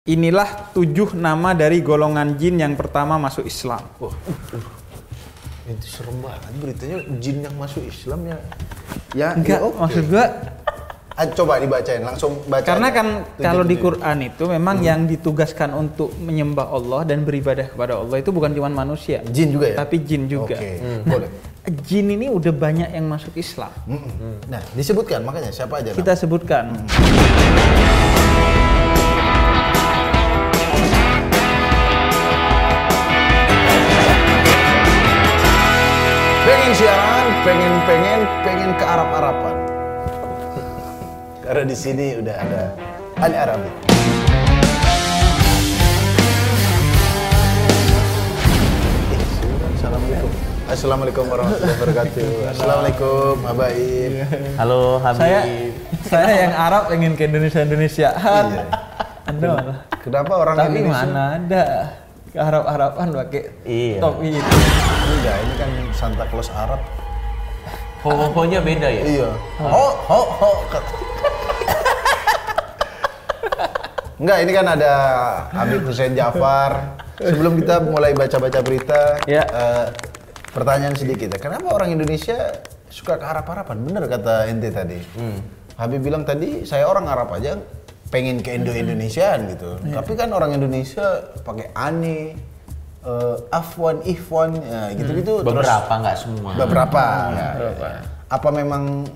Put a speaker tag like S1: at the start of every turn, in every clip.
S1: Inilah tujuh nama dari golongan jin yang pertama masuk Islam.
S2: Wah, uh, itu serem banget beritanya jin yang masuk Islam ya. Ya,
S1: Enggak,
S2: ya oke.
S1: maksud gua
S2: Ah, coba dibacain langsung baca.
S1: karena kan
S2: Tujuh
S1: kalau di. Quran itu memang yang ditugaskan untuk menyembah Allah dan beribadah kepada Allah itu bukan cuma manusia,
S2: jin juga ya.
S1: tapi jin juga.
S2: Oke,
S1: Nah,
S2: boleh.
S1: jin ini udah banyak yang masuk Islam.
S2: Mm-mm. Nah, disebutkan makanya siapa aja?
S1: Kita sebutkan.
S2: Pengen siaran, pengen pengen pengen ke Arab Araban. Karena di sini udah ada Ali Arabi. Assalamualaikum. Assalamualaikum warahmatullahi wabarakatuh. Assalamualaikum, Habaib.
S3: Halo Habib.
S1: Saya saya yang Arab pengen ke Indonesia Indonesia.
S2: Iya.
S1: Anda.
S2: Kenapa orang
S1: Tapi
S2: Indonesia?
S1: mana ada ke Arab Araban pakai
S3: Iya.
S1: topi itu.
S2: Enggak, ini kan Santa Claus Arab.
S3: Ho-ho-nya beda ya?
S2: Iya. Ho ho ho. Enggak, ini kan ada Habib Hussein Jafar. Sebelum kita mulai baca-baca berita,
S1: Ya.
S2: eh, pertanyaan sedikit ya. Kenapa orang Indonesia suka ke Arab-Araban? Bener kata ente tadi. Habib bilang tadi, saya orang Arab aja pengen ke Indo-Indonesiaan gitu. Tapi kan orang Indonesia pakai ane, eh, afwan, ihwan, ya, gitu-gitu. terus-
S3: Beberapa nggak semua.
S2: Beberapa. ya, ya, ya. Apa memang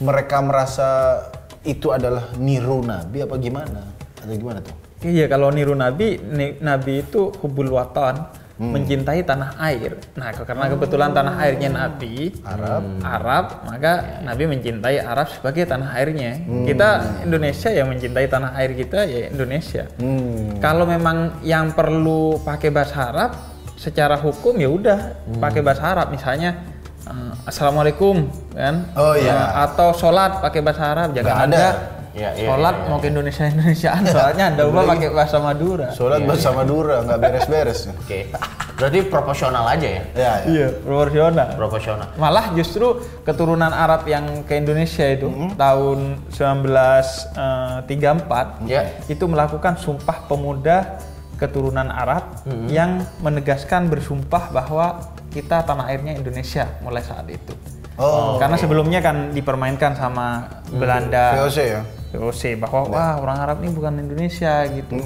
S2: mereka merasa itu adalah niru nabi apa gimana? Atau gimana tuh?
S1: Iya kalau niru Nabi, ni- Nabi itu hubul watan, mencintai tanah air. Nah karena kebetulan tanah airnya Nabi
S2: Arab.
S1: Arab, maka Nabi mencintai Arab sebagai tanah airnya. Kita Indonesia yang mencintai tanah air kita ya Indonesia.
S2: Hmm.
S1: Kalau memang yang perlu pakai bahasa Arab, secara hukum ya udah pakai bahasa Arab. Misalnya eh, Assalamualaikum kan?
S2: Oh, iya.
S1: Atau sholat pakai bahasa Arab,
S2: Nggak ada.
S3: Iya, iya,
S1: sholat
S3: iya,
S1: mau ke Indonesia Indonesiaan soalnya anda ubah pakai bahasa Madura.
S2: Sholat bahasa Madura nggak beres-beres.
S3: Oke. Berarti proporsional aja ya?
S2: ya, ya.
S1: Iya, proporsional.
S3: Proporsional.
S1: Malah justru keturunan Arab yang ke Indonesia itu tahun 1934
S3: Ya.
S1: itu melakukan sumpah pemuda keturunan Arab yang menegaskan bersumpah bahwa kita tanah airnya Indonesia mulai saat itu.
S2: Oh,
S1: Karena sebelumnya kan dipermainkan sama Belanda.
S2: VOC ya.
S1: VOC bahwa wah orang Arab ini bukan Indonesia gitu.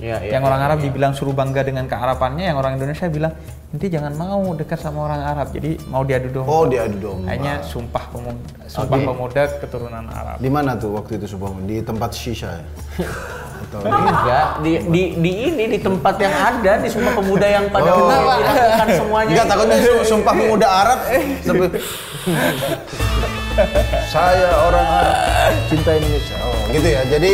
S3: Iya, iya.
S1: yang orang Arab dibilang suruh bangga dengan kearapannya, yang orang Indonesia bilang nanti jangan mau dekat sama orang Arab. Jadi mau diadu domba.
S2: Oh, diadu domba.
S1: Hanya sumpah pemuda, sumpah pemuda keturunan Arab.
S2: Di mana tuh waktu itu Subang? Di tempat shisha ya? Atau
S3: Enggak, di, di, di ini di tempat yang ada di Sumpah Pemuda yang pada
S2: Oh.
S3: dilakukan semuanya.
S2: Enggak, takutnya su- sumpah pemuda Arab. Saya orang Arab, cinta Indonesia. Oh, gitu ya. Jadi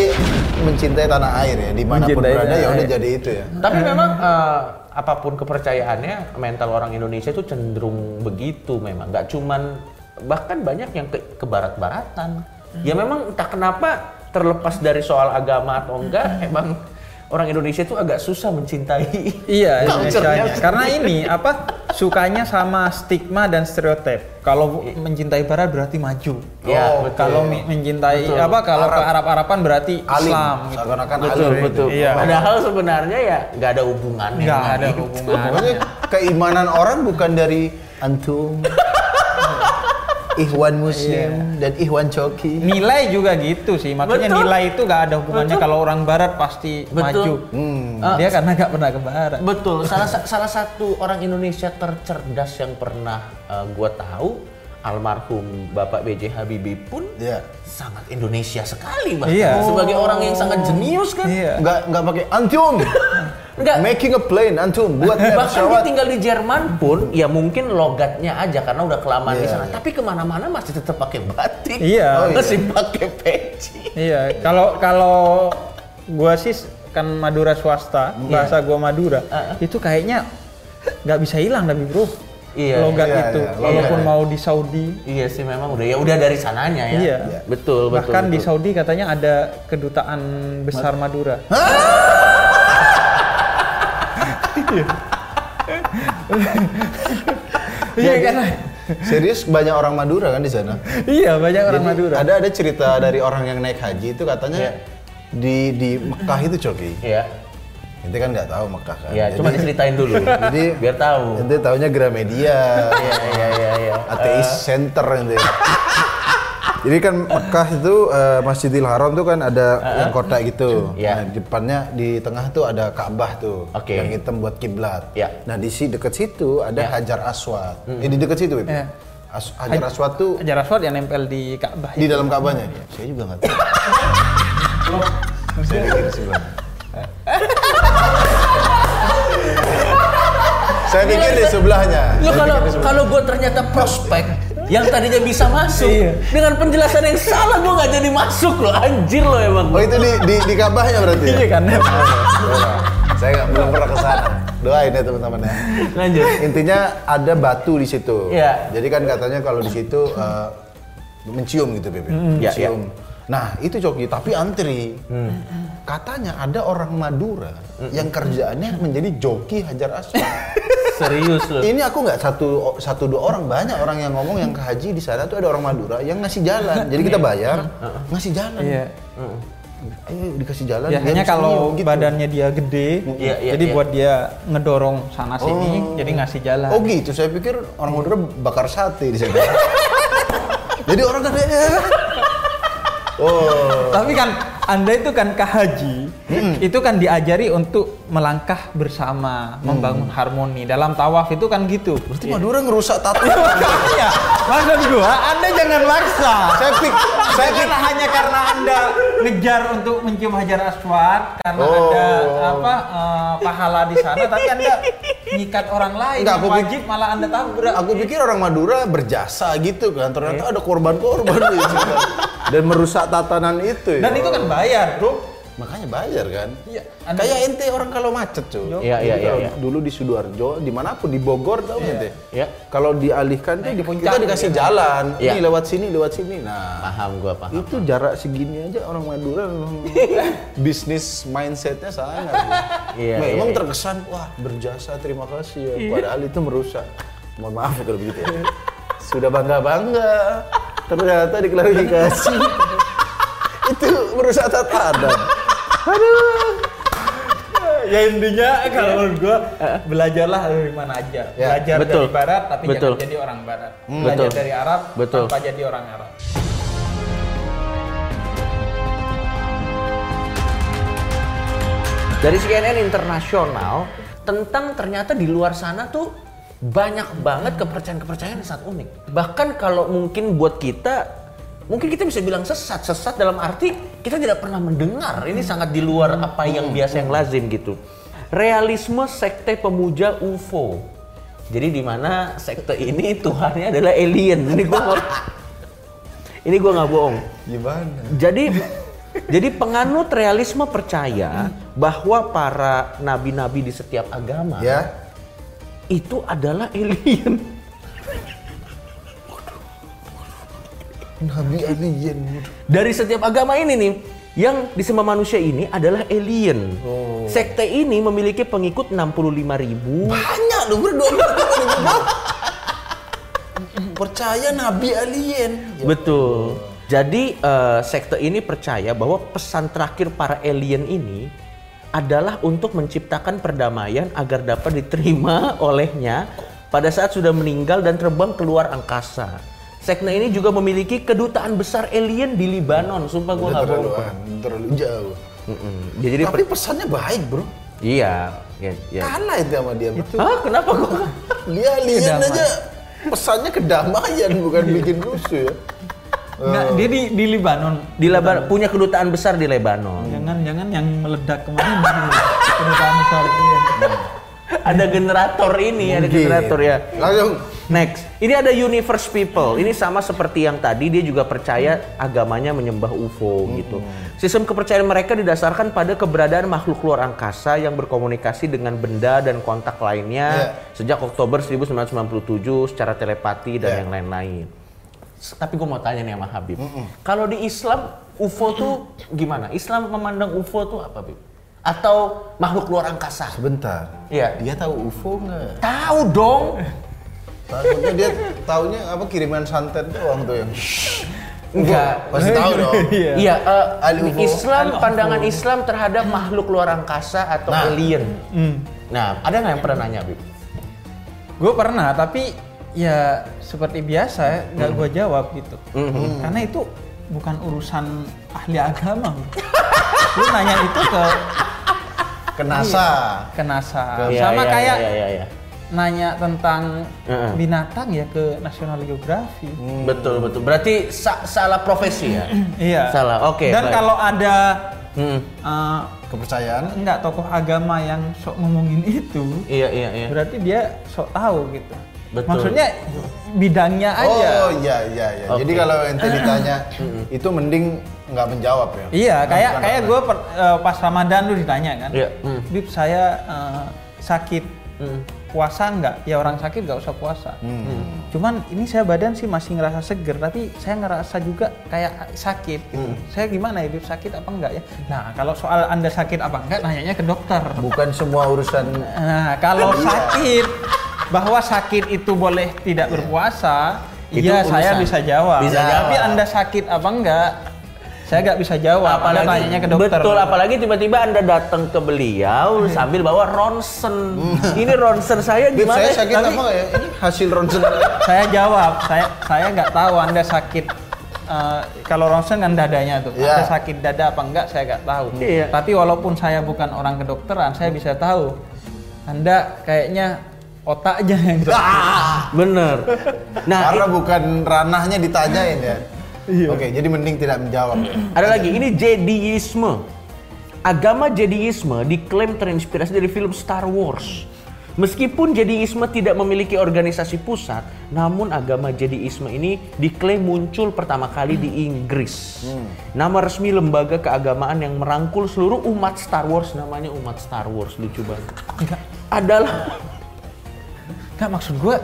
S2: mencintai tanah air ya, di mana pun
S1: Mencintai
S2: berada ya udah
S1: air.
S2: jadi itu ya.
S3: Tapi memang eh, apa pun kepercayaannya, mental orang Indonesia itu cenderung begitu memang. Nggak cuman bahkan banyak yang ke, ke barat-baratan. Ya memang entah kenapa terlepas dari soal agama atau enggak, emang orang Indonesia itu agak susah mencintai.
S1: Iya, Indonesia. Karena ini apa sukanya sama stigma dan stereotip. Kalau mencintai Barat berarti maju.
S3: Iya,
S2: Oh,
S3: betul.
S1: Kalau mencintai
S3: Betul.
S1: apa? Kalau ke
S2: Arab.
S1: Arab-Araban berarti
S2: Alim,
S1: Islam. Gitu.
S2: seakan-akan
S3: betul
S2: alim.
S3: betul.
S1: Iya.
S3: Padahal sebenarnya ya nggak ada hubungannya.
S1: Nggak ada
S3: itu.
S1: hubungannya.
S2: Pokoknya keimanan orang bukan dari antum, Ikhwan Muslim dan Ikhwan Coki.
S1: Nilai juga gitu sih. Maksudnya
S3: Betul.
S1: nilai itu gak ada hubungannya kalau orang Barat pasti
S3: Betul.
S1: maju.
S2: Hmm.
S1: Dia karena gak pernah ke Barat.
S3: Betul. Salah sa- salah satu orang Indonesia tercerdas yang pernah eh, gua tahu almarhum Bapak B.J. Habibie pun
S2: Iya.
S3: sangat Indonesia sekali bahkan
S1: Iya.
S3: sebagai orang yang sangat jenius kan.
S1: Iya.
S2: Nggak nggak pakai antum.
S3: Enggak.
S2: Making a plane antum buat
S3: Bahkan dia tinggal di Jerman pun ya mungkin logatnya aja karena udah kelamaan di
S2: Iya,
S3: sana.
S2: iya.
S3: Tapi ke mana-mana masih tetap pakai batik.
S1: Iya.
S2: Oh, iya.
S3: Masih pakai peci.
S1: Iya, kalau kalau gua sih kan Madura swasta, bahasa gua Madura, itu kayaknya nggak bisa hilang tapi bro.
S3: Iya,
S1: Logat
S2: iya,
S1: itu,
S2: iya,
S1: walaupun
S2: logat.
S1: mau di Saudi,
S3: Iya sih memang udah ya udah dari sananya ya.
S1: Iya.
S3: Betul betul.
S1: bahkan di
S3: betul.
S1: Saudi katanya ada kedutaan besar Madura. Iya kan?
S2: Serius banyak orang Madura kan di sana.
S1: Iya banyak orang
S2: Jadi
S1: Madura.
S2: Ada ada cerita dari orang yang naik haji itu katanya
S3: Iya.
S2: di di Mekah itu Coki.
S3: Iya.
S2: Ente kan nggak tahu Mekah kan.
S3: Iya, cuma diceritain dulu.
S2: jadi
S3: biar tahu.
S2: ente taunya Gramedia.
S3: Iya, iya, iya, iya.
S2: Ateis Center ente. Jadi kan Mekah itu eh, Masjidil Haram tuh kan ada yang kotak gitu.
S3: Iya.
S2: Nah, di depannya di tengah tuh ada Ka'bah tuh.
S3: Oke.
S2: Yang hitam buat kiblat.
S3: Iya.
S2: Nah, di si dekat situ ada
S3: Iya.
S2: Hajar Aswad. Eh, di dekat situ, Beb.
S1: Iya.
S2: As- Hajar Aswad tuh
S1: Hajar Aswad yang nempel di Ka'bah.
S2: di dalam Ka'bahnya. Saya juga nggak tahu. Saya pikir sebelah. Saya pikir di sebelahnya.
S3: Lo kalau kalau gue ternyata prospek yang tadinya bisa masuk
S1: Iya.
S3: dengan penjelasan yang salah gue nggak jadi masuk lo anjir lo emang.
S2: Oh itu di di, di Ka'bahnya berarti ya?
S1: Iya kan?
S2: Doa. Saya nggak belum pernah ke sana. Doain ya teman-teman ya.
S3: Lanjut.
S2: Intinya ada batu di situ.
S3: Iya.
S2: Jadi kan katanya kalau di situ eh, mencium gitu Bebe.
S3: Iya,
S2: Mencium. Nah itu Coki, tapi antri. Katanya ada orang Madura yang kerjaannya menjadi joki Hajar Aswad.
S3: Serius lo.
S2: Ini aku nggak satu satu dua orang banyak orang yang ngomong yang ke haji di sana tuh ada orang Madura yang ngasih jalan. Jadi kita bayar ngasih jalan.
S1: Iya.
S2: Ayo dikasih jalan.
S1: Ya hanya kalau
S2: gitu.
S1: badannya dia gede,
S3: Iya, iya,
S1: jadi
S3: iya.
S1: buat dia ngedorong sana sini,
S2: Oh.
S1: jadi ngasih jalan.
S2: Oh gitu, saya pikir orang Madura bakar sate di sana. Jadi orang kan Oh,
S1: Tapi kan Anda itu kan ke haji, itu kan diajari untuk melangkah bersama, membangun harmoni. Dalam tawaf itu kan gitu.
S2: berarti Madura ngerusak tato.
S1: Makanya, maksud gua, Anda jangan maksa.
S2: saya pik, saya
S1: Saya
S2: pik.
S1: kira hanya karena Anda ngejar untuk mencium hajar aswad karena
S2: Oh.
S1: ada apa eh, pahala di sana, tapi Anda nyikat orang lain
S2: Enggak, aku
S1: wajib malah Anda tabrak.
S2: Aku pikir orang Madura berjasa gitu kan, ternyata ada korban-korban dan merusak tatanan itu. Ya.
S1: Dan itu kan bayar, Bro.
S2: Makanya bayar kan.
S1: Iya,
S2: Kayak ente orang kalau macet cuy.
S3: Iya, iya, iya, iya.
S2: Dulu di Sidoarjo, di mana pun di Bogor tau nggak ente?
S3: Iya.
S2: Kalau dialihkan tuh
S1: ke
S2: kita
S1: puncak
S2: dikasih
S1: gitu kan.
S2: jalan.
S3: Iya.
S2: Ini lewat sini, lewat sini. Nah,
S3: Paham gue paham.
S2: itu jarak segini aja orang Madura memang bisnis mindsetnya sangat.
S3: Iya,
S2: memang
S3: iya, iya.
S2: terkesan wah berjasa terima kasih ya. Padahal itu merusak. Mohon maaf ya kalau begitu ya. Sudah bangga bangga ternyata diklarifikasi itu merusak tatanan.
S1: Ya intinya kalau menurut gua belajarlah dari mana aja.
S2: Ya,
S1: Belajar
S3: betul.
S1: dari barat tapi
S3: Betul.
S1: jangan jadi orang barat.
S3: Hmm.
S1: Belajar
S3: Betul.
S1: dari Arab
S3: Betul.
S1: tanpa jadi orang Arab.
S3: Dari CNN internasional tentang ternyata di luar sana tuh banyak banget kepercayaan-kepercayaan yang sangat unik. Bahkan kalau mungkin buat kita, mungkin kita bisa bilang sesat. Sesat dalam arti kita tidak pernah mendengar. Ini sangat di luar apa yang biasa yang lazim gitu. Realisme sekte pemuja UFO. Jadi di mana sekte ini Tuhannya adalah alien. Ini gua ini gua nggak bohong.
S2: Gimana?
S3: Jadi jadi penganut realisme percaya bahwa para nabi-nabi di setiap agama
S2: Ya.
S3: itu adalah alien.
S2: Nabi alien.
S3: Dari setiap agama ini nih, yang disembah manusia ini adalah alien. Sekte ini memiliki pengikut 65.000 ribu.
S2: Banyak dong berdua. Percaya Nabi alien.
S3: Betul. Jadi eh, sekte ini percaya bahwa pesan terakhir para alien ini adalah untuk menciptakan perdamaian agar dapat diterima olehnya pada saat sudah meninggal dan terbang keluar angkasa. Sekte ini juga memiliki kedutaan besar alien di Libanon. Sumpah gue nggak
S2: terlalu,
S3: bohong.
S2: terlalu jauh.
S3: Mm-mm. Ya, Jadi
S2: Tapi pesannya baik bro.
S3: iya, ya, ya.
S2: Kalah itu sama dia. Bro.
S3: Hah, kenapa gua?
S2: Dia alien
S1: Kedamaian.
S2: aja. Pesannya kedamaian bukan bikin rusuh ya.
S1: Enggak, dia di, di Libanon.
S3: Di Lebanon punya kedutaan besar di Lebanon.
S1: Jangan-jangan yang meledak kemarin kedutaan besar itu ya.
S3: Ada generator ini, ada
S2: Mungkin.
S3: generator ya.
S2: Langsung.
S3: Next, ini ada universe people. Ini sama seperti yang tadi, dia juga percaya agamanya menyembah UFO gitu. Sistem kepercayaan mereka didasarkan pada keberadaan makhluk luar angkasa yang berkomunikasi dengan benda dan kontak lainnya sejak Oktober 1997 secara telepati dan
S2: Ya.
S3: yang lain-lain. Tapi gue mau tanya nih sama Habib, kalau di Islam UFO tuh gimana? Islam memandang UFO tuh apa, Bib? Atau makhluk luar angkasa?
S2: Sebentar.
S3: Iya.
S2: Dia tahu UFO nggak?
S3: Tahu dong.
S2: Takutnya dia taunya apa kiriman santet doang tuh yang.
S3: Enggak.
S2: Pasti tahu dong.
S1: Iya.
S2: Ahli UFO.
S3: Islam pandangan Islam terhadap makhluk luar angkasa atau
S2: Nah.
S3: alien.
S1: Hmm.
S3: Nah, ada nggak yang pernah nanya, Bib?
S1: Gue pernah, tapi ya seperti biasa ya, nggak gue jawab gitu. Karena itu bukan urusan ahli agama. Lu nanya itu ke
S2: Ke NASA.
S1: ke NASA.
S3: Iya,
S1: Sama
S3: iya,
S1: kayak
S3: iya, iya, iya.
S1: nanya tentang
S3: Heeh.
S1: binatang ya ke National Geographic.
S3: Betul, betul. Berarti sa- salah profesi ya?
S1: Iya.
S3: Salah, oke.
S1: Dan
S3: baik.
S1: kalau ada
S3: Mm,
S1: eh,
S2: Kepercayaan.
S1: enggak tokoh agama yang sok ngomongin itu,
S3: Iya, iya, iya.
S1: berarti dia sok tahu gitu.
S3: Betul.
S1: Maksudnya bidangnya aja.
S2: Oh iya iya iya.
S3: Oke.
S2: Jadi kalau ente ditanya itu mending nggak menjawab ya.
S1: Iya, kayak
S2: Bukan
S1: kayak
S2: apa.
S1: gue pas Ramadan lu ditanya kan,
S3: Iya, hmm.
S1: Bib saya eh, sakit
S3: Mm.
S1: puasa nggak? Ya orang sakit nggak usah puasa.
S2: Hmm.
S1: Cuman ini saya badan sih masih ngerasa seger, tapi saya ngerasa juga kayak sakit. Gitu. Saya gimana ya, Bib sakit apa enggak ya? Nah kalau soal anda sakit apa enggak, nanyanya ke dokter.
S2: Bukan semua urusan
S1: Nah kalau sakit, bahwa sakit itu boleh tidak berpuasa,
S3: Itu
S1: iya saya bisa jawab.
S3: Bisa jawab.
S1: Tapi anda sakit apa enggak? Saya nggak bisa jawab. anda tanyanya ke dokter.
S3: betul apalagi tiba-tiba anda datang ke beliau sambil bawa ronsen ini ronsen saya gimana
S2: saya sakit
S3: Tapi-
S2: apa ya? Ini hasil ronsen.
S1: saya jawab saya saya nggak tahu anda sakit eh, kalau ronsen kan dadanya tuh
S2: Iya.
S1: anda sakit dada apa enggak saya nggak tahu
S3: Iya.
S1: tapi walaupun saya bukan orang kedokteran saya bisa tahu anda kayaknya otaknya yang
S3: bener nah
S2: Karena bukan ranahnya ditanyain ya. Oke, jadi mending tidak menjawab. ya.
S3: Ada lagi, ini Jediisme. Agama Jediisme diklaim terinspirasi dari film Star Wars. Meskipun Jediisme tidak memiliki organisasi pusat, namun agama Jediisme ini diklaim muncul pertama kali di Inggris. Nama resmi lembaga keagamaan yang merangkul seluruh umat Star Wars namanya umat Star Wars lucu banget.
S1: enggak
S3: Adalah
S1: enggak maksud gue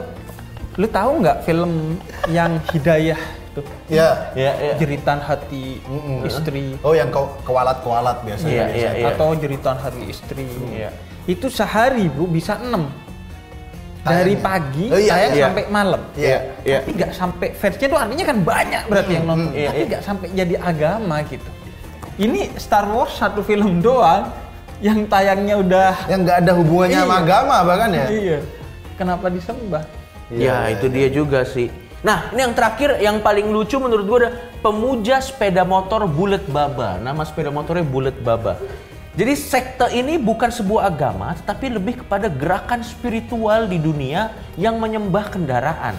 S1: lu tahu nggak film yang hidayah tuh
S2: Ya.
S3: ya, ya.
S1: jeritan hati istri
S2: Oh, yang kau kewalat-kewalat biasanya.
S3: Iya,
S2: biasanya.
S3: iya.
S1: atau jeritan hati istri
S3: Iya.
S1: itu sehari bro bisa enam dari pagi
S2: Oh, iya,
S1: saya
S3: iya.
S1: sampai malam
S2: Iya.
S3: Iya.
S1: tapi nggak sampai fansnya tuh artinya kan banyak berarti yang nonton
S3: iya,
S1: tapi
S3: iya.
S1: nggak sampai jadi agama gitu ini Star Wars satu film doang yang tayangnya udah
S2: Yang nggak ada hubungannya sama
S1: Iya.
S2: agama bahkan ya.
S1: iya kenapa disembah
S3: ya, itu dia juga sih. Nah, ini yang terakhir yang paling lucu menurut gue ada pemuja sepeda motor Bullet Baba. Nama sepeda motornya Bullet Baba. Jadi sekte ini bukan sebuah agama, tetapi lebih kepada gerakan spiritual di dunia yang menyembah kendaraan.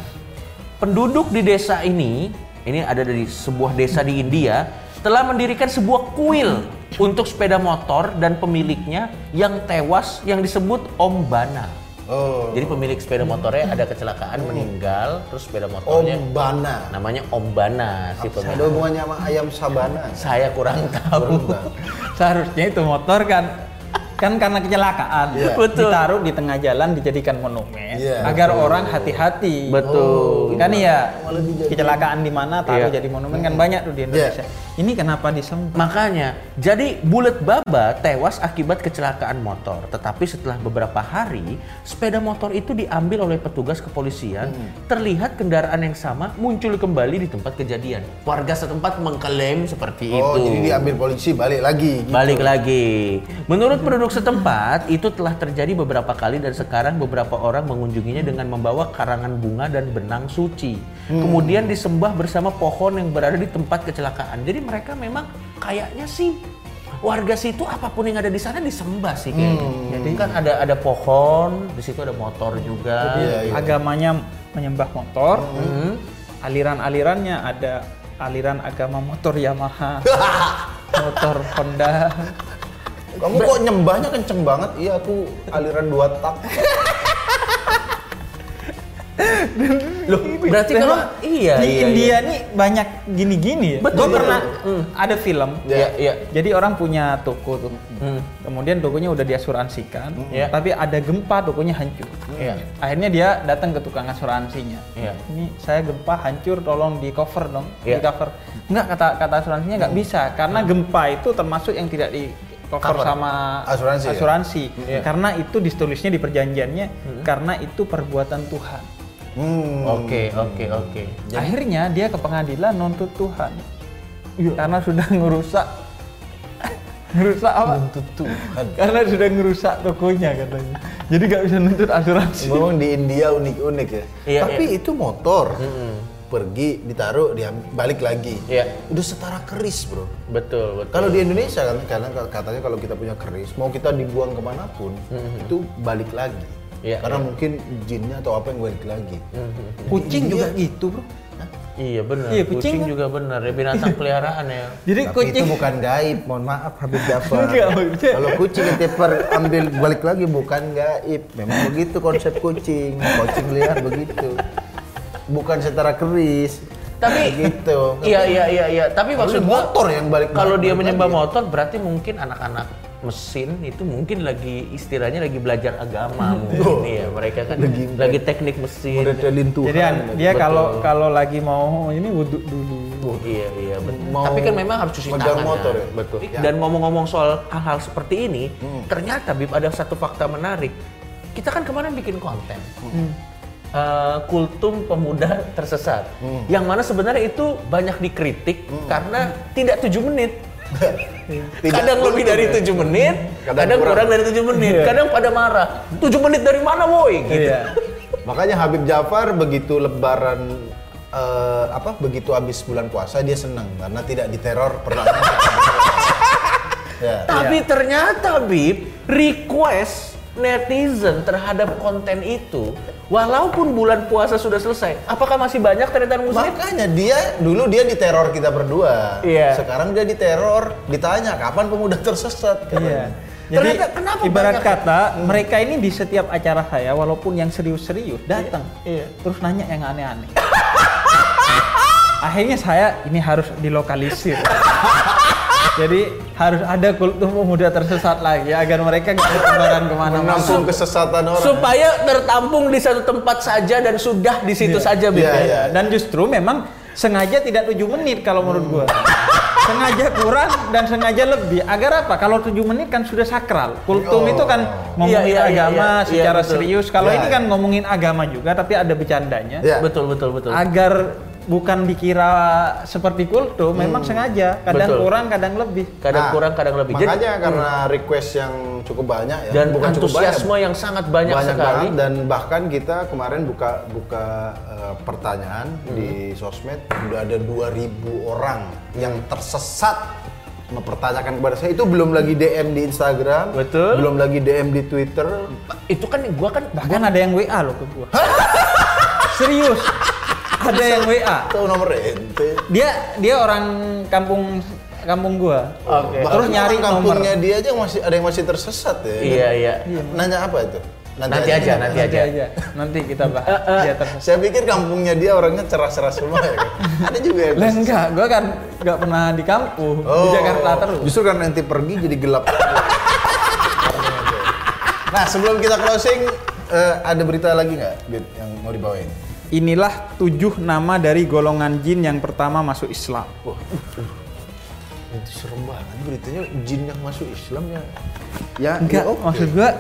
S3: Penduduk di desa ini, ini ada dari sebuah desa di India, telah mendirikan sebuah kuil untuk sepeda motor dan pemiliknya yang tewas yang disebut Om Bana.
S2: Oh.
S3: Jadi pemilik sepeda motornya ada kecelakaan meninggal, terus sepeda motornya
S2: Om Bana.
S3: namanya Om Bana si
S2: Ada
S3: pemilik.
S2: hubungannya sama ayam sabana.
S3: Saya kurang tahu.
S1: seharusnya itu motor kan kan karena kecelakaan
S2: Iya.
S3: Betul.
S1: ditaruh di tengah jalan dijadikan monumen
S2: Iya.
S1: agar orang hati-hati
S3: Betul.
S1: kan iya kecelakaan di mana taruh
S3: Iya.
S1: jadi monumen kan banyak tuh di Indonesia ini kenapa disembah
S3: Makanya, jadi Bullet Baba tewas akibat kecelakaan motor. Tetapi setelah beberapa hari, sepeda motor itu diambil oleh petugas kepolisian. Terlihat kendaraan yang sama muncul kembali di tempat kejadian. Warga setempat mengklaim seperti
S2: Oh,
S3: itu.
S2: jadi diambil polisi balik lagi. gitu.
S3: Balik lagi. Menurut penduduk setempat, itu telah terjadi beberapa kali dan sekarang beberapa orang mengunjunginya dengan membawa karangan bunga dan benang suci. Kemudian disembah bersama pohon yang berada di tempat kecelakaan. Jadi mereka memang kayaknya sih warga situ apa pun yang ada di sana disembah sih kayaknya. Jadi kan ada ada pohon, di situ ada motor juga.
S2: Iya, iya.
S1: agamanya menyembah motor aliran-alirannya ada aliran agama motor Yamaha motor Honda
S2: Kamu kok nyembahnya kenceng banget? Iya, aku aliran dua tak.
S3: Loh, berarti kalau iya
S1: di
S3: iya,
S1: India
S3: iya.
S1: nih banyak gini-gini ya.
S3: Betul,
S1: Gue pernah
S3: Hmm.
S1: ada film.
S3: Iya, iya.
S1: Jadi orang punya toko tuh.
S3: Hmm.
S1: Kemudian tokonya udah diasuransikan,
S3: Iya.
S1: tapi ada gempa tokonya hancur.
S3: Iya.
S1: Akhirnya dia datang ke tukang asuransinya.
S3: Iya.
S1: Ini saya gempa hancur, tolong di cover dong,
S3: Iya.
S1: di cover. Enggak kata kata asuransinya nggak bisa karena gempa itu termasuk yang tidak di cover
S3: Cover.
S1: sama
S2: Asuransi ya?
S1: asuransi.
S3: Iya.
S1: Karena itu ditulisnya di perjanjiannya karena itu perbuatan Tuhan.
S2: Hmm.
S3: Oke, oke, oke.
S1: Akhirnya dia ke pengadilan nuntut Tuhan. Karena sudah ngerusak ngerusak apa?
S2: Nuntut Tuhan.
S1: Karena sudah ngerusak tokonya katanya. Jadi nggak bisa nuntut asuransi.
S2: Memang di India unik-unik ya.
S3: Iya,
S2: Tapi itu motor. Pergi, ditaruh, dia balik lagi.
S3: Iya.
S2: Udah setara keris, bro.
S3: Betul, betul.
S2: Kalau di Indonesia kan, karena katanya kalau kita punya keris, mau kita dibuang ke mana pun, itu balik lagi.
S3: Iya,
S2: Karena mungkin jinnya atau apa yang balik lagi.
S1: Kucing juga gitu, Bro.
S3: Iya benar.
S1: Iya,
S3: kucing,
S1: kucing kan.
S3: juga benar. Ya binatang peliharaan ya.
S1: Jadi
S2: Tapi
S1: kucing
S2: itu bukan gaib, mohon maaf Habib Jafar. Kalau kucing yang teper ambil balik lagi bukan gaib. Memang begitu konsep kucing. Kucing liar begitu. Bukan setara keris.
S3: Tapi-
S2: gitu.
S3: Iya iya iya iya. Tapi maksud gua
S2: motor yang balik-
S3: Kalau dia menyembah
S2: lagi.
S3: motor berarti mungkin anak-anak mesin itu mungkin lagi istilahnya lagi belajar agama mungkin iya mereka kan lagi, teknik mesin.
S2: Tuhan.
S1: Jadi dia kalau kalau lagi mau ini wudhu dulu.
S3: Oh, iya iya betul.
S2: Mau
S3: Tapi kan memang harus cuci tangan.
S2: motor
S3: kan?
S2: ya?
S3: Betul.
S2: Ya.
S3: Dan ngomong-ngomong soal hal-hal seperti ini, ternyata Bib ada satu fakta menarik. Kita kan kemarin bikin konten. Eh, kultum pemuda tersesat, yang mana sebenarnya itu banyak dikritik karena tidak tujuh menit,
S2: Tidak
S3: kadang lebih dari tujuh menit,
S2: Kadang
S3: kadang, kurang.
S2: kurang.
S3: dari tujuh menit,
S1: Iya.
S3: kadang pada marah, tujuh menit dari mana woi? Gitu.
S1: Iya.
S2: Makanya Habib Jafar begitu lebaran eh, apa begitu habis bulan puasa dia senang karena tidak diteror perlawanan. ya.
S3: Tapi ternyata Bib, request netizen terhadap konten itu, walaupun bulan puasa sudah selesai, apakah masih banyak ternyata muslim?
S2: Makanya dia dulu dia diteror kita berdua.
S3: Iya.
S2: Sekarang dia diteror, ditanya kapan pemuda tersesat.
S1: Iya.
S2: katanya.
S1: Jadi
S3: Ternyata kenapa
S1: ibarat
S3: banyak-
S1: kata mereka ini di setiap acara saya walaupun yang serius-serius datang.
S3: Iya.
S1: Terus nanya yang aneh-aneh. Akhirnya saya ini harus dilokalisir. Jadi harus ada kultum pemuda tersesat lagi agar mereka nggak bertebaran ke mana-mana.
S2: Menampung kesesatan orang.
S3: Supaya tertampung di satu tempat saja dan sudah di situ saja Bib.
S2: Iya,
S3: ya?
S2: iya.
S1: Dan justru memang sengaja tidak tujuh menit kalau menurut gua. sengaja kurang dan sengaja lebih. Agar apa? Kalau tujuh menit kan sudah sakral. Kultum
S2: Oh.
S1: itu kan
S3: Iya,
S1: ngomongin
S3: iya, iya,
S1: agama
S3: iya.
S1: secara
S3: Iya, betul.
S1: serius. Kalau
S2: Iya,
S1: ini
S2: iya.
S1: kan ngomongin agama juga, tapi ada bercandanya.
S2: Ya.
S3: Betul betul betul.
S1: Agar bukan dikira seperti kultum, memang sengaja. Kadang
S3: Betul.
S1: kurang, kadang lebih.
S3: Kadang
S2: Nah,
S3: kurang, kadang lebih. Jadi-
S2: Makanya karena request yang cukup banyak ya.
S3: dan
S2: bukan cukup
S3: antusiasme
S2: banyak,
S3: yang sangat banyak, sekali.
S2: banget dan bahkan kita kemarin buka buka eh, pertanyaan
S3: Hmm.
S2: di sosmed udah ada 2000 orang yang tersesat mempertanyakan kepada saya itu belum lagi DM di Instagram
S3: Betul.
S2: belum lagi DM di Twitter
S3: Itu kan gua kan
S1: Bahkan ada yang WA loh ke gua. Serius. Ada yang WA.
S2: atau nomor ente
S1: Dia dia orang kampung kampung gua.
S3: Oke.
S2: Bahkan
S1: Terus nyari
S2: orang
S1: nomor.
S2: kampungnya dia aja masih ada yang masih tersesat ya
S3: Iya iya.
S2: nanya apa itu
S3: Nanti aja, nanti
S1: Nanti
S3: aja.
S1: aja. Nanti kita bahas. Dia tersesat.
S2: saya pikir kampungnya dia orangnya cerah-cerah semua ya kan? ada juga yang
S1: Lah enggak, gua kan enggak pernah di kampung, di Jakarta terus.
S2: Oh, Justru karena nanti pergi jadi gelap. nah sebelum kita closing, eh, ada berita lagi nggak yang mau dibawain?
S1: Inilah tujuh nama dari golongan jin yang pertama masuk Islam.
S2: Itu serem banget beritanya jin yang masuk Islam ya. Ya,
S1: Enggak,
S2: ya oke.
S1: maksud gua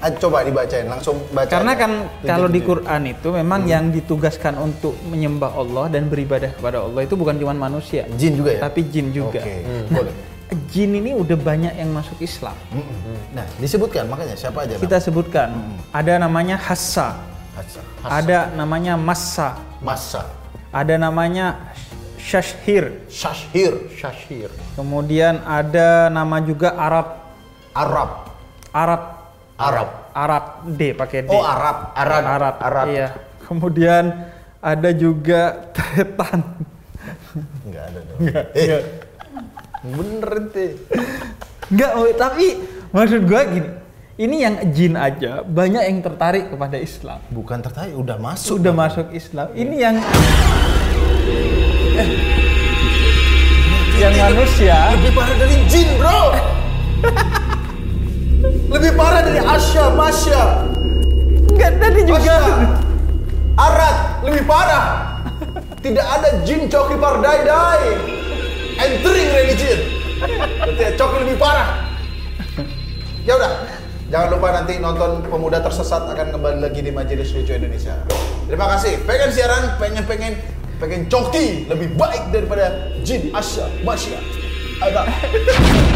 S2: Ah, coba dibacain, langsung baca.
S1: karena kan
S2: Tujuh
S1: kalau di. Quran itu memang yang ditugaskan untuk menyembah Allah dan beribadah kepada Allah itu bukan cuma manusia,
S2: jin juga ya.
S1: tapi jin juga.
S2: Oke,
S1: Nah,
S2: boleh.
S1: jin ini udah banyak yang masuk Islam.
S2: Mm-mm. Nah, disebutkan makanya siapa aja?
S1: Kita sebutkan, ada namanya Hassa, Ada namanya Massa,
S2: Masa,
S1: ada namanya Shashhir,
S2: Shashir,
S3: Syashir.
S1: kemudian ada nama juga Arab,
S2: Arab,
S1: Arab,
S2: Arab.
S1: Arab D pakai D.
S2: Oh Arab,
S3: Arab.
S1: Arab.
S3: Arab.
S1: Iya. Kemudian ada juga tretan.
S2: Enggak ada dong. Eh, bener ente.
S1: Enggak, tapi maksud gua gini. Ini yang jin aja banyak yang tertarik kepada Islam.
S2: Bukan tertarik, udah masuk.
S1: Sudah masuk Islam. Ini yang Eh. yang manusia
S2: Lebih parah dari jin, bro. Lebih parah dari Asya, Masya,
S1: enggak tadi juga
S2: Asya. Arat, lebih parah. Tidak ada jin coki pardai dai. Entering religion. Berarti coki lebih parah. Ya udah, jangan lupa nanti nonton Pemuda Tersesat akan kembali lagi di Majelis Lucu Indonesia. Terima kasih. Pengen siaran, pengen pengen pengen coki lebih baik daripada Jin Asya Masya. Ada.